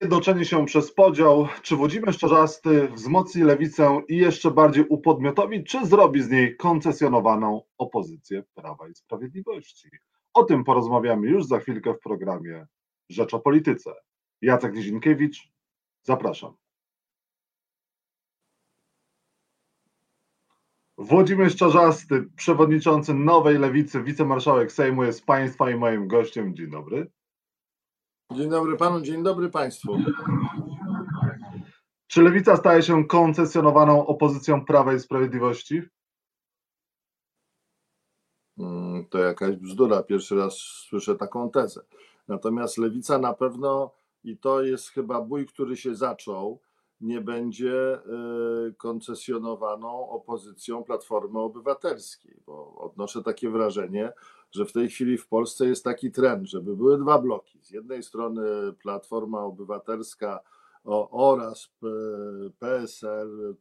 Zjednoczenie się przez podział, czy Włodzimierz Czarzasty wzmocni lewicę i jeszcze bardziej upodmiotowi, czy zrobi z niej koncesjonowaną opozycję Prawa i Sprawiedliwości? O tym porozmawiamy już za chwilkę w programie Rzecz o Polityce. Jacek Nizinkiewicz, zapraszam. Włodzimierz Czarzasty, przewodniczący Nowej Lewicy, wicemarszałek Sejmu jest Państwa i moim gościem. Dzień dobry. Dzień dobry panu, dzień dobry państwu. Czy lewica staje się koncesjonowaną opozycją Prawa i Sprawiedliwości? Mm, To jakaś bzdura. Pierwszy raz słyszę taką tezę. Natomiast lewica na pewno, i to jest chyba bój, który się zaczął, nie będzie y, koncesjonowaną opozycją Platformy Obywatelskiej, bo odnoszę takie wrażenie, że w tej chwili w Polsce jest taki trend, żeby były dwa bloki. Z jednej strony Platforma Obywatelska oraz P- PSL,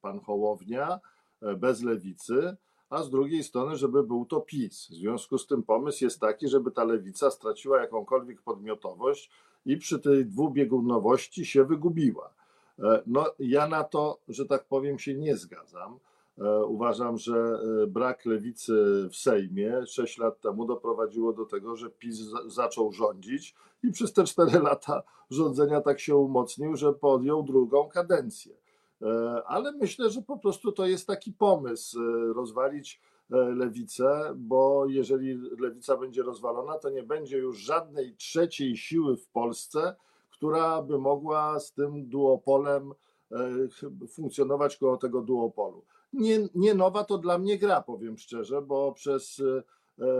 pan Hołownia, e, bez lewicy, a z drugiej strony, żeby był to PiS. W związku z tym pomysł jest taki, żeby ta lewica straciła jakąkolwiek podmiotowość i przy tej dwubiegunowości się wygubiła. E, No, ja na to, że tak powiem, się nie zgadzam. E, Uważam, że e, brak lewicy w Sejmie 6 lat temu doprowadziło do tego, że PiS za- zaczął rządzić i przez te 4 lata rządzenia tak się umocnił, że podjął drugą kadencję. E, Ale myślę, że po prostu to jest taki pomysł rozwalić lewicę, bo jeżeli lewica będzie rozwalona, to nie będzie już żadnej trzeciej siły w Polsce, która by mogła z tym duopolem funkcjonować koło tego duopolu. Nie, nie nowa to dla mnie gra, powiem szczerze, bo przez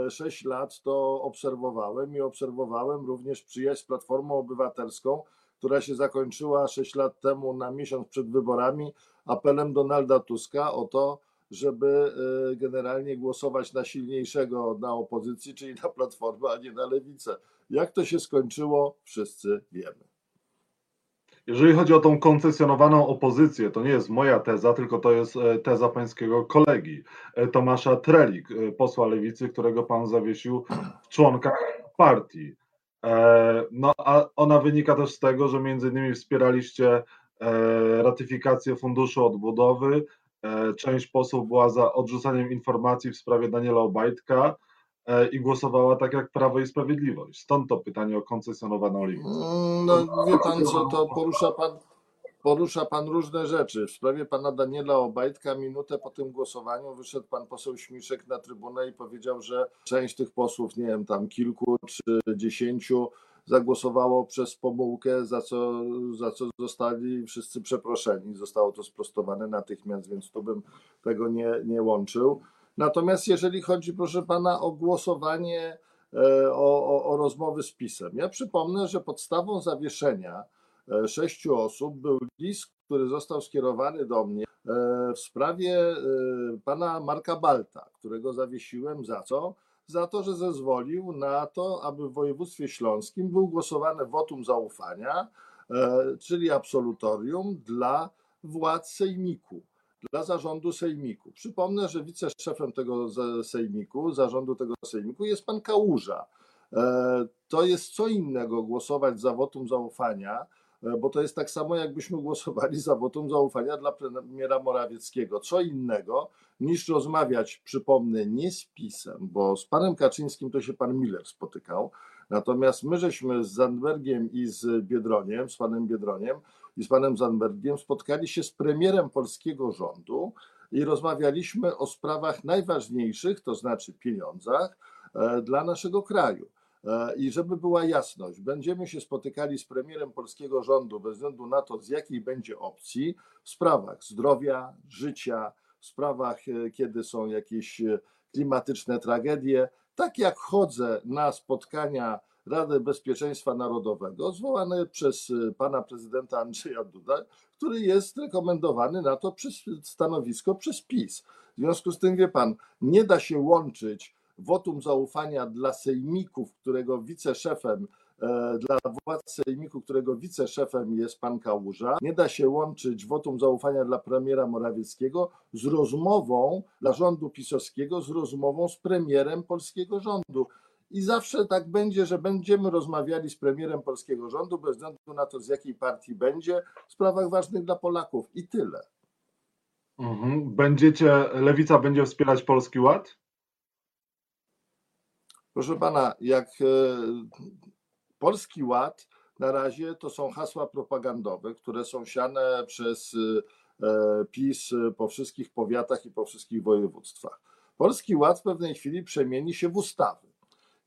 e, 6 lat to obserwowałem i obserwowałem również przyjaźń z Platformą Obywatelską, która się zakończyła 6 lat temu na miesiąc przed wyborami apelem Donalda Tuska o to, żeby e, generalnie głosować na silniejszego na opozycji, czyli na Platformę, a nie na Lewicę. Jak to się skończyło, wszyscy wiemy. Jeżeli chodzi o tą koncesjonowaną opozycję, to nie jest moja teza, tylko to jest e, teza pańskiego kolegi e, Tomasza Trelik, e, posła lewicy, którego pan zawiesił w członkach partii. No a ona wynika też z tego, że między innymi wspieraliście ratyfikację Funduszu Odbudowy. Część posłów była za odrzucaniem informacji w sprawie Daniela Obajtka i głosowała tak jak Prawo i Sprawiedliwość. Stąd to pytanie o koncesjonowaną lewicę. Mm, No wie pan co, to porusza pan, porusza pan różne rzeczy. W sprawie pana Daniela Obajtka minutę po tym głosowaniu wyszedł pan poseł Śmiszek na trybunę i powiedział, że część tych posłów, nie wiem, tam kilku czy dziesięciu zagłosowało przez pomyłkę, za co, za co zostali wszyscy przeproszeni. Zostało to sprostowane natychmiast, więc tu bym tego nie, nie łączył. Natomiast jeżeli chodzi, proszę pana, o głosowanie, e, o, o, o rozmowy z PiSem, ja przypomnę, że podstawą zawieszenia e, sześciu osób był list, który został skierowany do mnie e, w sprawie pana Marka Balta, którego zawiesiłem za co? Za to, że zezwolił na to, aby w województwie śląskim był głosowane wotum zaufania, czyli absolutorium dla władz sejmiku dla zarządu sejmiku. Przypomnę, że wiceszefem tego sejmiku, zarządu tego sejmiku jest pan Kałuża. E, To jest co innego głosować za wotum zaufania, e, bo to jest tak samo, jakbyśmy głosowali za wotum zaufania dla premiera Morawieckiego. Co innego niż rozmawiać, przypomnę, nie z PiSem, bo z panem Kaczyńskim to się pan Miller spotykał. Natomiast my żeśmy z Zandbergiem i z Biedroniem, z panem Biedroniem i z panem Zandbergiem spotkali się z premierem polskiego rządu i rozmawialiśmy o sprawach najważniejszych, to znaczy pieniądzach e, dla naszego kraju. E, I żeby była jasność, będziemy się spotykali z premierem polskiego rządu bez względu na to, z jakiej będzie opcji, w sprawach zdrowia, życia, w sprawach, e, kiedy są jakieś klimatyczne tragedie. Tak jak chodzę na spotkania Rady Bezpieczeństwa Narodowego, zwołane przez e, pana prezydenta Andrzeja Duda, który jest rekomendowany na to przez stanowisko przez PiS. W związku z tym, wie pan, nie da się łączyć wotum zaufania dla sejmików, którego wiceszefem, e, dla władz sejmiku, którego wiceszefem jest pan Kałuża. Nie da się łączyć wotum zaufania dla premiera Morawieckiego z rozmową dla rządu pisowskiego, z rozmową z premierem polskiego rządu. I zawsze tak będzie, że będziemy rozmawiali z premierem polskiego rządu, bez względu na to, z jakiej partii będzie, w sprawach ważnych dla Polaków i tyle. Mhm. Będziecie, lewica będzie wspierać Polski Ład? Proszę pana, jak e, Polski Ład na razie to są hasła propagandowe, które są siane przez e, PiS po wszystkich powiatach i po wszystkich województwach. Polski Ład w pewnej chwili przemieni się w ustawy.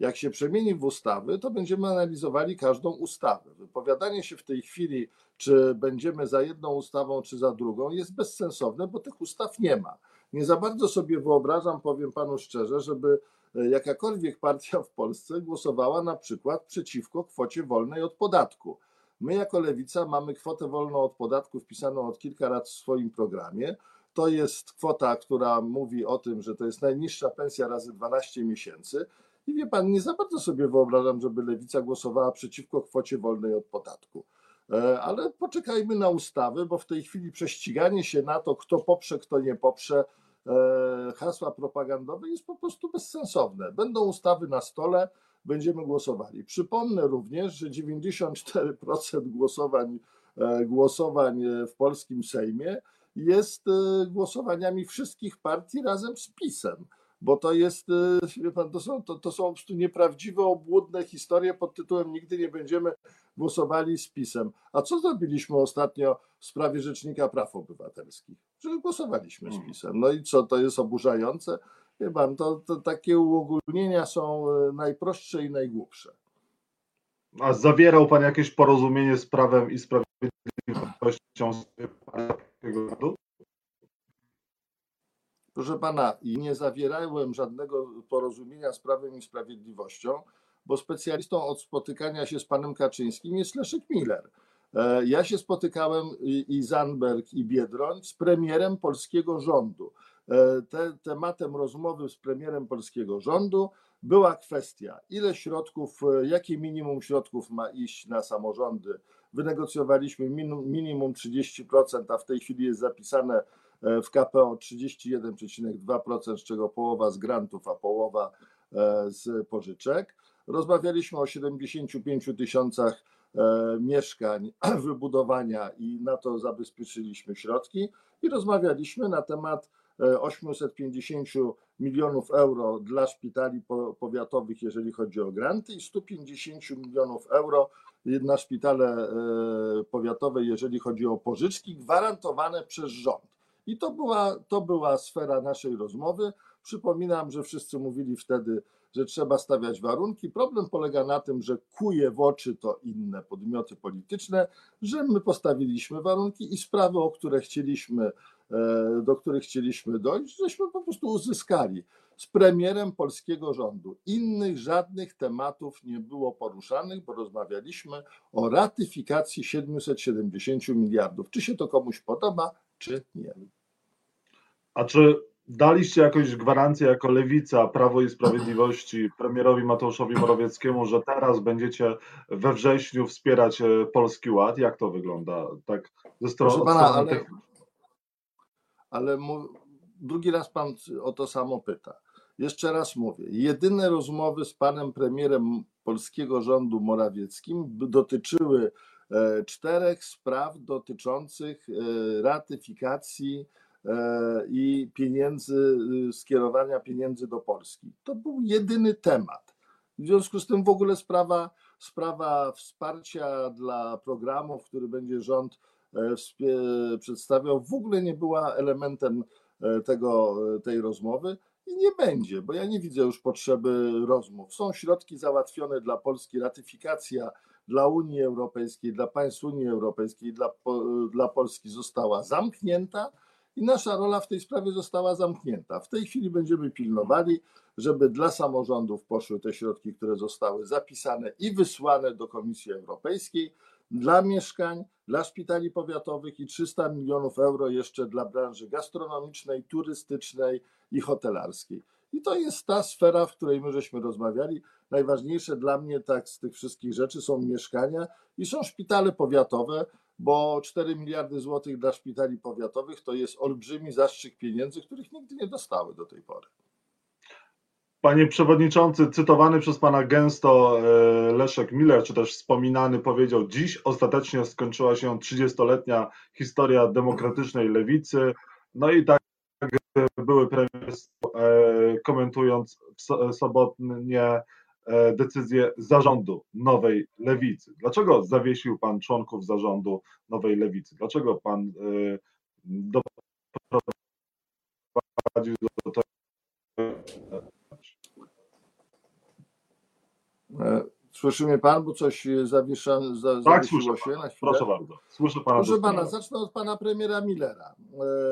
Jak się przemieni w ustawy, to będziemy analizowali każdą ustawę. Wypowiadanie się w tej chwili, czy będziemy za jedną ustawą, czy za drugą, jest bezsensowne, bo tych ustaw nie ma. Nie za bardzo sobie wyobrażam, powiem panu szczerze, żeby e, jakakolwiek partia w Polsce głosowała na przykład przeciwko kwocie wolnej od podatku. My jako lewica mamy kwotę wolną od podatku wpisaną od kilka lat w swoim programie. To jest kwota, która mówi o tym, że to jest najniższa pensja razy 12 miesięcy. I wie pan, nie za bardzo sobie wyobrażam, żeby lewica głosowała przeciwko kwocie wolnej od podatku. E, ale poczekajmy na ustawy, bo w tej chwili prześciganie się na to, kto poprze, kto nie poprze, e, hasła propagandowe jest po prostu bezsensowne. Będą ustawy na stole, będziemy głosowali. Przypomnę również, że 94% głosowań, e, głosowań w polskim Sejmie jest głosowaniami wszystkich partii razem z PiSem bo to jest, y, wie pan, to są, to, to są po prostu nieprawdziwe, obłudne historie pod tytułem Nigdy nie będziemy głosowali z PiSem. A co zrobiliśmy ostatnio w sprawie Rzecznika Praw Obywatelskich? Że głosowaliśmy z hmm. PiSem. No i co, to jest oburzające? Wie pan, to, to takie uogólnienia są y, najprostsze i najgłupsze. A zawierał pan jakieś porozumienie z prawem i sprawiedliwością z tego Proszę pana, nie zawierałem żadnego porozumienia z Prawem i Sprawiedliwością, bo specjalistą od spotykania się z panem Kaczyńskim jest Leszek Miller. E, ja się spotykałem i Zandberg, i Biedroń z premierem polskiego rządu. E, te, tematem rozmowy z premierem polskiego rządu była kwestia, ile środków, e, jakie minimum środków ma iść na samorządy. Wynegocjowaliśmy minimum 30%, a w tej chwili jest zapisane w KPO 31,2%, z czego połowa z grantów, a połowa e, z pożyczek. Rozmawialiśmy o 75 tysiącach e, mieszkań, wybudowania i na to zabezpieczyliśmy środki i rozmawialiśmy na temat 850 e, milionów euro dla szpitali powiatowych, jeżeli chodzi o granty, i 150 milionów euro na szpitale powiatowe, jeżeli chodzi o pożyczki gwarantowane przez rząd. I to była, to była sfera naszej rozmowy. Przypominam, że wszyscy mówili wtedy, że trzeba stawiać warunki. Problem polega na tym, że kuje w oczy to inne podmioty polityczne, że my postawiliśmy warunki i sprawy, o które chcieliśmy, e, do których chcieliśmy dojść, żeśmy po prostu uzyskali z premierem polskiego rządu. Innych żadnych tematów nie było poruszanych, bo rozmawialiśmy o ratyfikacji 770 miliardów. Czy się to komuś podoba? Czy nie. A czy daliście jakąś gwarancję jako lewica, Prawo i Sprawiedliwości premierowi Mateuszowi Morawieckiemu, że teraz będziecie we wrześniu wspierać e, Polski Ład? Jak to wygląda? Tak ze strony pana, ale, ale mu, drugi raz pan o to samo pyta. Jeszcze raz mówię, jedyne rozmowy z panem premierem polskiego rządu Morawieckim dotyczyły czterech spraw dotyczących e, ratyfikacji e, i pieniędzy, skierowania pieniędzy do Polski. To był jedyny temat. W związku z tym w ogóle sprawa, sprawa wsparcia dla programów, który będzie rząd przedstawiał, w ogóle nie była elementem tego, tej rozmowy i nie będzie, bo ja nie widzę już potrzeby rozmów. Są środki załatwione dla Polski, ratyfikacja dla Unii Europejskiej, dla państw Unii Europejskiej, dla, dla Polski została zamknięta i nasza rola w tej sprawie została zamknięta. W tej chwili będziemy pilnowali, żeby dla samorządów poszły te środki, które zostały zapisane i wysłane do Komisji Europejskiej, dla mieszkań, dla szpitali powiatowych i 300 milionów euro jeszcze dla branży gastronomicznej, turystycznej i hotelarskiej. I to jest ta sfera, w której my żeśmy rozmawiali. Najważniejsze dla mnie tak z tych wszystkich rzeczy są mieszkania i są szpitale powiatowe, bo 4 miliardy złotych dla szpitali powiatowych to jest olbrzymi zastrzyk pieniędzy, których nigdy nie dostały do tej pory. Panie Przewodniczący, cytowany przez Pana gęsto e, Leszek Miller, czy też wspominany powiedział, dziś ostatecznie skończyła się 30-letnia historia demokratycznej lewicy. No i tak były premier e, komentując sobotnie e, decyzję zarządu Nowej Lewicy. Dlaczego zawiesił Pan członków zarządu Nowej Lewicy? Dlaczego Pan doprowadził do tego, E, słyszy mnie pan, bo coś zawiesza, za, tak, słyszę się na chwilę? Proszę bardzo. Słyszę pana. Proszę pana, zacznę od pana premiera Millera.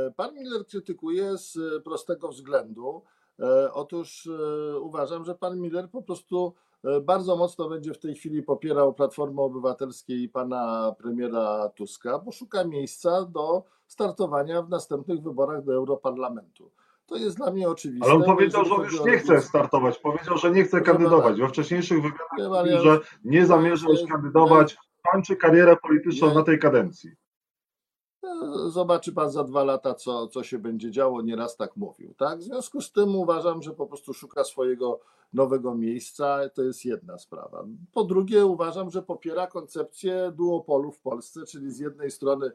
E, pan Miller krytykuje z prostego względu. E, otóż uważam, że pan Miller po prostu bardzo mocno będzie w tej chwili popierał Platformę Obywatelską i pana premiera Tuska, bo szuka miejsca do startowania w następnych wyborach do Europarlamentu. To jest dla mnie oczywiste. Ale on powiedział, że on już nie chce startować. Powiedział, że nie chce kandydować. We wcześniejszych wywiadach mówił, że nie zamierza już kandydować. Kończy karierę polityczną na tej kadencji. No, zobaczy pan za dwa lata, co, co się będzie działo. Nieraz tak mówił. Tak? W związku z tym uważam, że po prostu szuka swojego nowego miejsca. To jest jedna sprawa. Po drugie, uważam, że popiera koncepcję duopolu w Polsce, czyli z jednej strony E,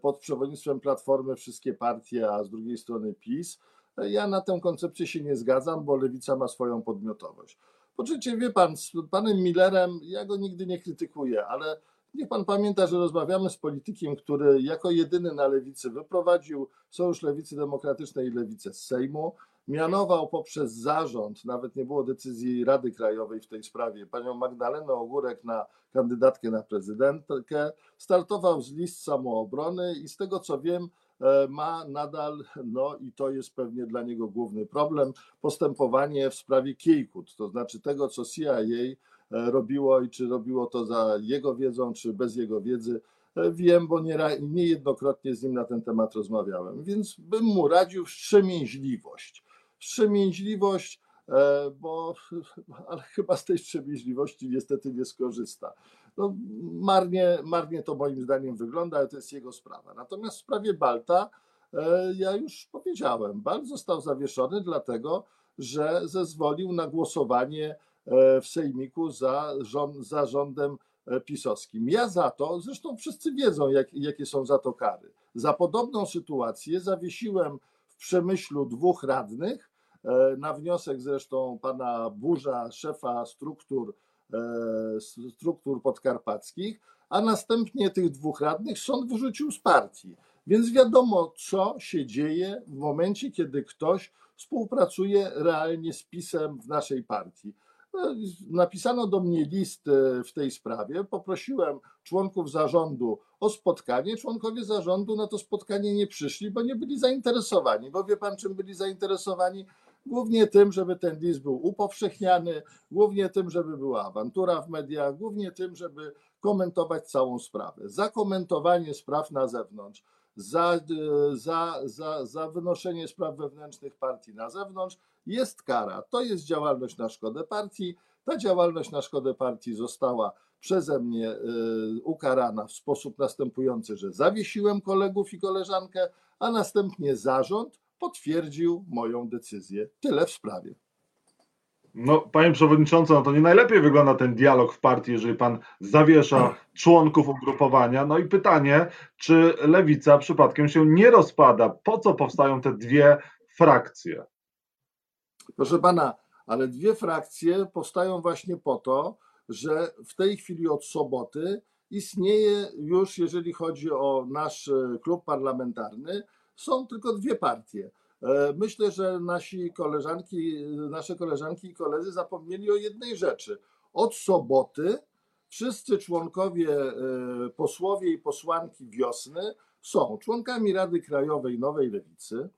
pod przewodnictwem Platformy wszystkie partie, a z drugiej strony PiS. E, ja na tę koncepcję się nie zgadzam, bo lewica ma swoją podmiotowość. Po trzecie, wie pan, z panem Millerem ja go nigdy nie krytykuję, ale niech pan pamięta, że rozmawiamy z politykiem, który jako jedyny na lewicy wyprowadził Sojusz Lewicy Demokratycznej i Lewicę z Sejmu mianował poprzez zarząd, nawet nie było decyzji Rady Krajowej w tej sprawie, panią Magdalenę Ogórek na kandydatkę na prezydentkę, startował z list samoobrony i z tego co wiem, e, ma nadal, no i to jest pewnie dla niego główny problem, postępowanie w sprawie Kiejkut, to znaczy tego, co CIA e, robiło i czy robiło to za jego wiedzą, czy bez jego wiedzy. E, wiem, bo niejednokrotnie z nim na ten temat rozmawiałem, więc bym mu radził wstrzemięźliwość wstrzemięźliwość, e, bo ale chyba z tej wstrzemięźliwości niestety nie skorzysta. No, marnie, marnie to moim zdaniem wygląda, ale to jest jego sprawa. Natomiast w sprawie Balta e, ja już powiedziałem, Balt został zawieszony dlatego, że zezwolił na głosowanie e, w Sejmiku za, rząd, za rządem pisowskim. Ja za to, zresztą wszyscy wiedzą, jak, jakie są za to kary. Za podobną sytuację zawiesiłem w Przemyślu dwóch radnych, na wniosek zresztą pana Burza, szefa struktur, e, struktur podkarpackich, a następnie tych dwóch radnych sąd wyrzucił z partii. Więc wiadomo, co się dzieje w momencie, kiedy ktoś współpracuje realnie z PiSem w naszej partii. No, napisano do mnie list e, w tej sprawie. Poprosiłem członków zarządu o spotkanie. Członkowie zarządu na to spotkanie nie przyszli, bo nie byli zainteresowani. Bo wie pan, czym byli zainteresowani? Głównie tym, żeby ten list był upowszechniany, głównie tym, żeby była awantura w mediach, głównie tym, żeby komentować całą sprawę. Za komentowanie spraw na zewnątrz, za, za, za, za wynoszenie spraw wewnętrznych partii na zewnątrz jest kara. To jest działalność na szkodę partii. Ta działalność na szkodę partii została przeze mnie y, ukarana w sposób następujący, że zawiesiłem kolegów i koleżankę, a następnie zarząd potwierdził moją decyzję. Tyle w sprawie. No, panie przewodniczący, no to nie najlepiej wygląda ten dialog w partii, jeżeli pan zawiesza członków ugrupowania. No i pytanie, czy lewica przypadkiem się nie rozpada? Po co powstają te dwie frakcje? Proszę pana, ale dwie frakcje powstają właśnie po to, że w tej chwili od soboty istnieje już, jeżeli chodzi o nasz e, klub parlamentarny, są tylko dwie partie. E, myślę, że nasi koleżanki, nasze koleżanki i koledzy zapomnieli o jednej rzeczy. Od soboty wszyscy członkowie, e, posłowie i posłanki wiosny są członkami Rady Krajowej Nowej Lewicy,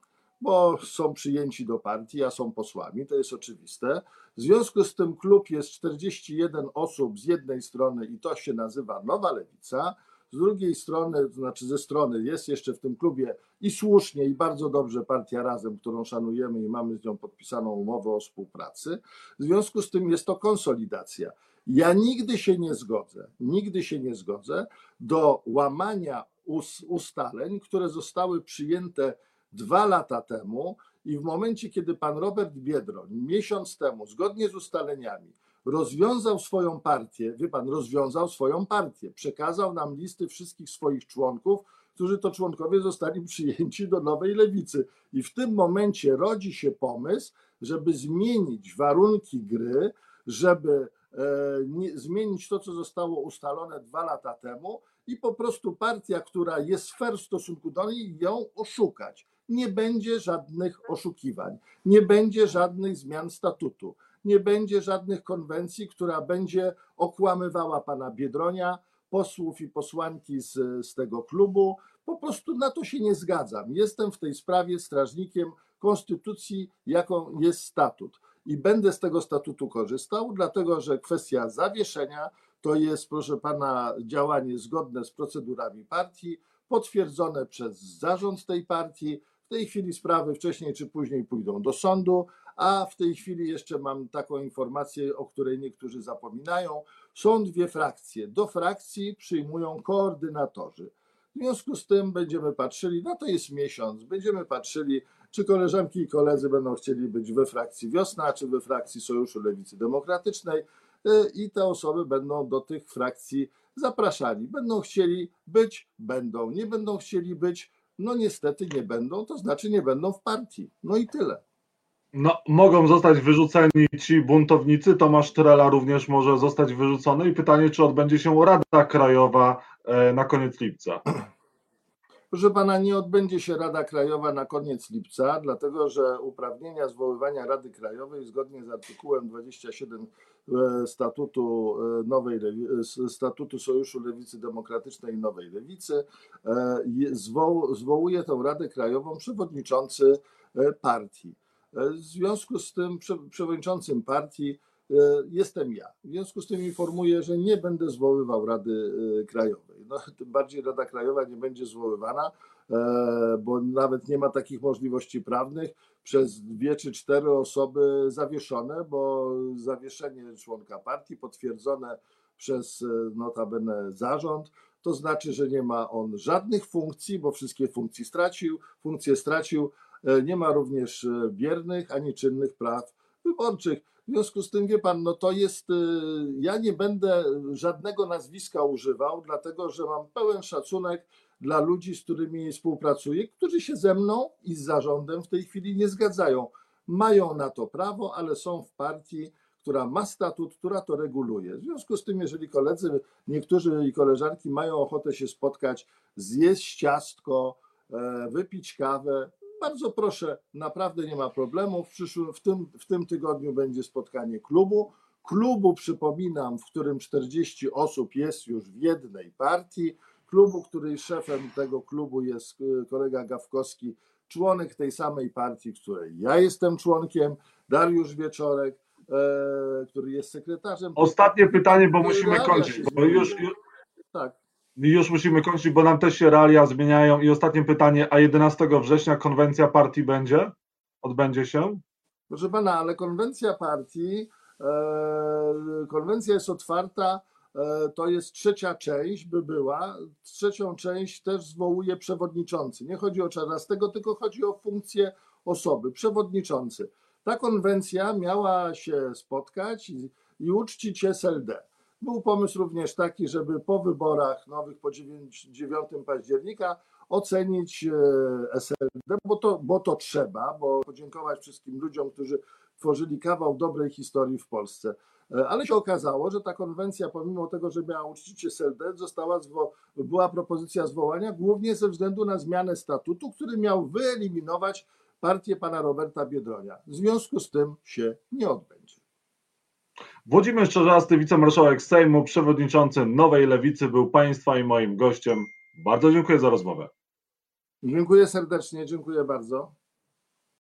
bo są przyjęci do partii, a są posłami, to jest oczywiste. W związku z tym klub jest 41 osób z jednej strony i to się nazywa Nowa Lewica, z drugiej strony, to znaczy ze strony jest jeszcze w tym klubie i słusznie i bardzo dobrze Partia Razem, którą szanujemy i mamy z nią podpisaną umowę o współpracy. W związku z tym jest to konsolidacja. Ja nigdy się nie zgodzę, nigdy się nie zgodzę do łamania ustaleń, które zostały przyjęte dwa lata temu I w momencie, kiedy pan Robert Biedroń miesiąc temu, zgodnie z ustaleniami, rozwiązał swoją partię, wie pan, rozwiązał swoją partię, przekazał nam listy wszystkich swoich członków, którzy to członkowie zostali przyjęci do nowej lewicy. I w tym momencie rodzi się pomysł, żeby zmienić warunki gry, żeby e, nie, zmienić to, co zostało ustalone dwa lata temu i po prostu partia, która jest fair w stosunku do niej, ją oszukać. Nie będzie żadnych oszukiwań, nie będzie żadnych zmian statutu, nie będzie żadnych konwencji, która będzie okłamywała pana Biedronia, posłów i posłanki z, z tego klubu. Po prostu na to się nie zgadzam. Jestem w tej sprawie strażnikiem konstytucji, jaką jest statut. I będę z tego statutu korzystał, dlatego że kwestia zawieszenia to jest, proszę pana, działanie zgodne z procedurami partii, potwierdzone przez zarząd tej partii. W tej chwili sprawy wcześniej czy później pójdą do sądu, a w tej chwili jeszcze mam taką informację, o której niektórzy zapominają. Są dwie frakcje. Do frakcji przyjmują koordynatorzy. W związku z tym będziemy patrzyli, no to jest miesiąc, będziemy patrzyli, czy koleżanki i koledzy będą chcieli być we frakcji Wiosna, czy we frakcji Sojuszu Lewicy Demokratycznej y, i te osoby będą do tych frakcji zapraszali. Będą chcieli być, będą, nie będą chcieli być, no niestety nie będą, to znaczy nie będą w partii. No i tyle. No, mogą zostać wyrzuceni ci buntownicy. Tomasz Trela również może zostać wyrzucony. I pytanie, czy odbędzie się Rada Krajowa e, na koniec lipca? Proszę pana, nie odbędzie się Rada Krajowa na koniec lipca, dlatego że uprawnienia zwoływania Rady Krajowej zgodnie z artykułem 27 e, statutu e, Nowej statutu Sojuszu Lewicy Demokratycznej i Nowej Lewicy zwołuje tę Radę Krajową przewodniczący partii. W związku z tym przewodniczącym partii e, jestem ja. W związku z tym informuję, że nie będę zwoływał Rady e, Krajowej. No, tym bardziej Rada Krajowa nie będzie zwoływana, e, bo nawet nie ma takich możliwości prawnych przez dwie czy cztery osoby zawieszone, bo zawieszenie członka partii potwierdzone przez notabene zarząd, to znaczy, że nie ma on żadnych funkcji, bo wszystkie funkcje stracił, funkcje stracił, E, nie ma również e, biernych ani czynnych praw wyborczych. W związku z tym, wie pan, no to jest, e, ja nie będę żadnego nazwiska używał, dlatego że mam pełen szacunek dla ludzi, z którymi współpracuję, którzy się ze mną i z zarządem w tej chwili nie zgadzają. Mają na to prawo, ale są w partii, która ma statut, która to reguluje. W związku z tym, jeżeli koledzy, niektórzy i koleżanki mają ochotę się spotkać, zjeść ciastko, wypić kawę, bardzo proszę, naprawdę nie ma problemu. W, przyszłym, w, tym, w tym tygodniu będzie spotkanie klubu. Klubu, przypominam, w którym 40 osób jest już w jednej partii. Klubu, której szefem tego klubu jest y, kolega Gawkowski, członek tej samej partii, której ja jestem członkiem, Dariusz Wieczorek, e, który jest sekretarzem. Ostatnie pytanie, bo musimy kończyć. Bo już, już, tak. Już musimy kończyć, bo nam też się realia zmieniają. I ostatnie pytanie, a 11 września konwencja partii będzie? Odbędzie się? Proszę pana, ale konwencja partii, e, konwencja jest otwarta, e, to jest trzecia część, by była. Trzecią część też zwołuje przewodniczący. Nie chodzi o Czarnastego, tylko chodzi o funkcję osoby, przewodniczący. Ta konwencja miała się spotkać i, i uczcić SLD. Był pomysł również taki, żeby po wyborach nowych po 9, 9 października ocenić e, SLD, bo to, bo to trzeba, bo podziękować wszystkim ludziom, którzy tworzyli kawał dobrej historii w Polsce. E, ale się okazało, że ta konwencja, pomimo tego, że miała uczcić SLD, została zwo- była propozycja zwołania głównie ze względu na zmianę statutu, który miał wyeliminować partię pana Roberta Biedronia. W związku z tym się nie odbędzie. Włodzimierz Czarzasty, wicemarszałek Sejmu, przewodniczący Nowej Lewicy, był Państwa i moim gościem. Bardzo dziękuję za rozmowę. Dziękuję serdecznie, dziękuję bardzo.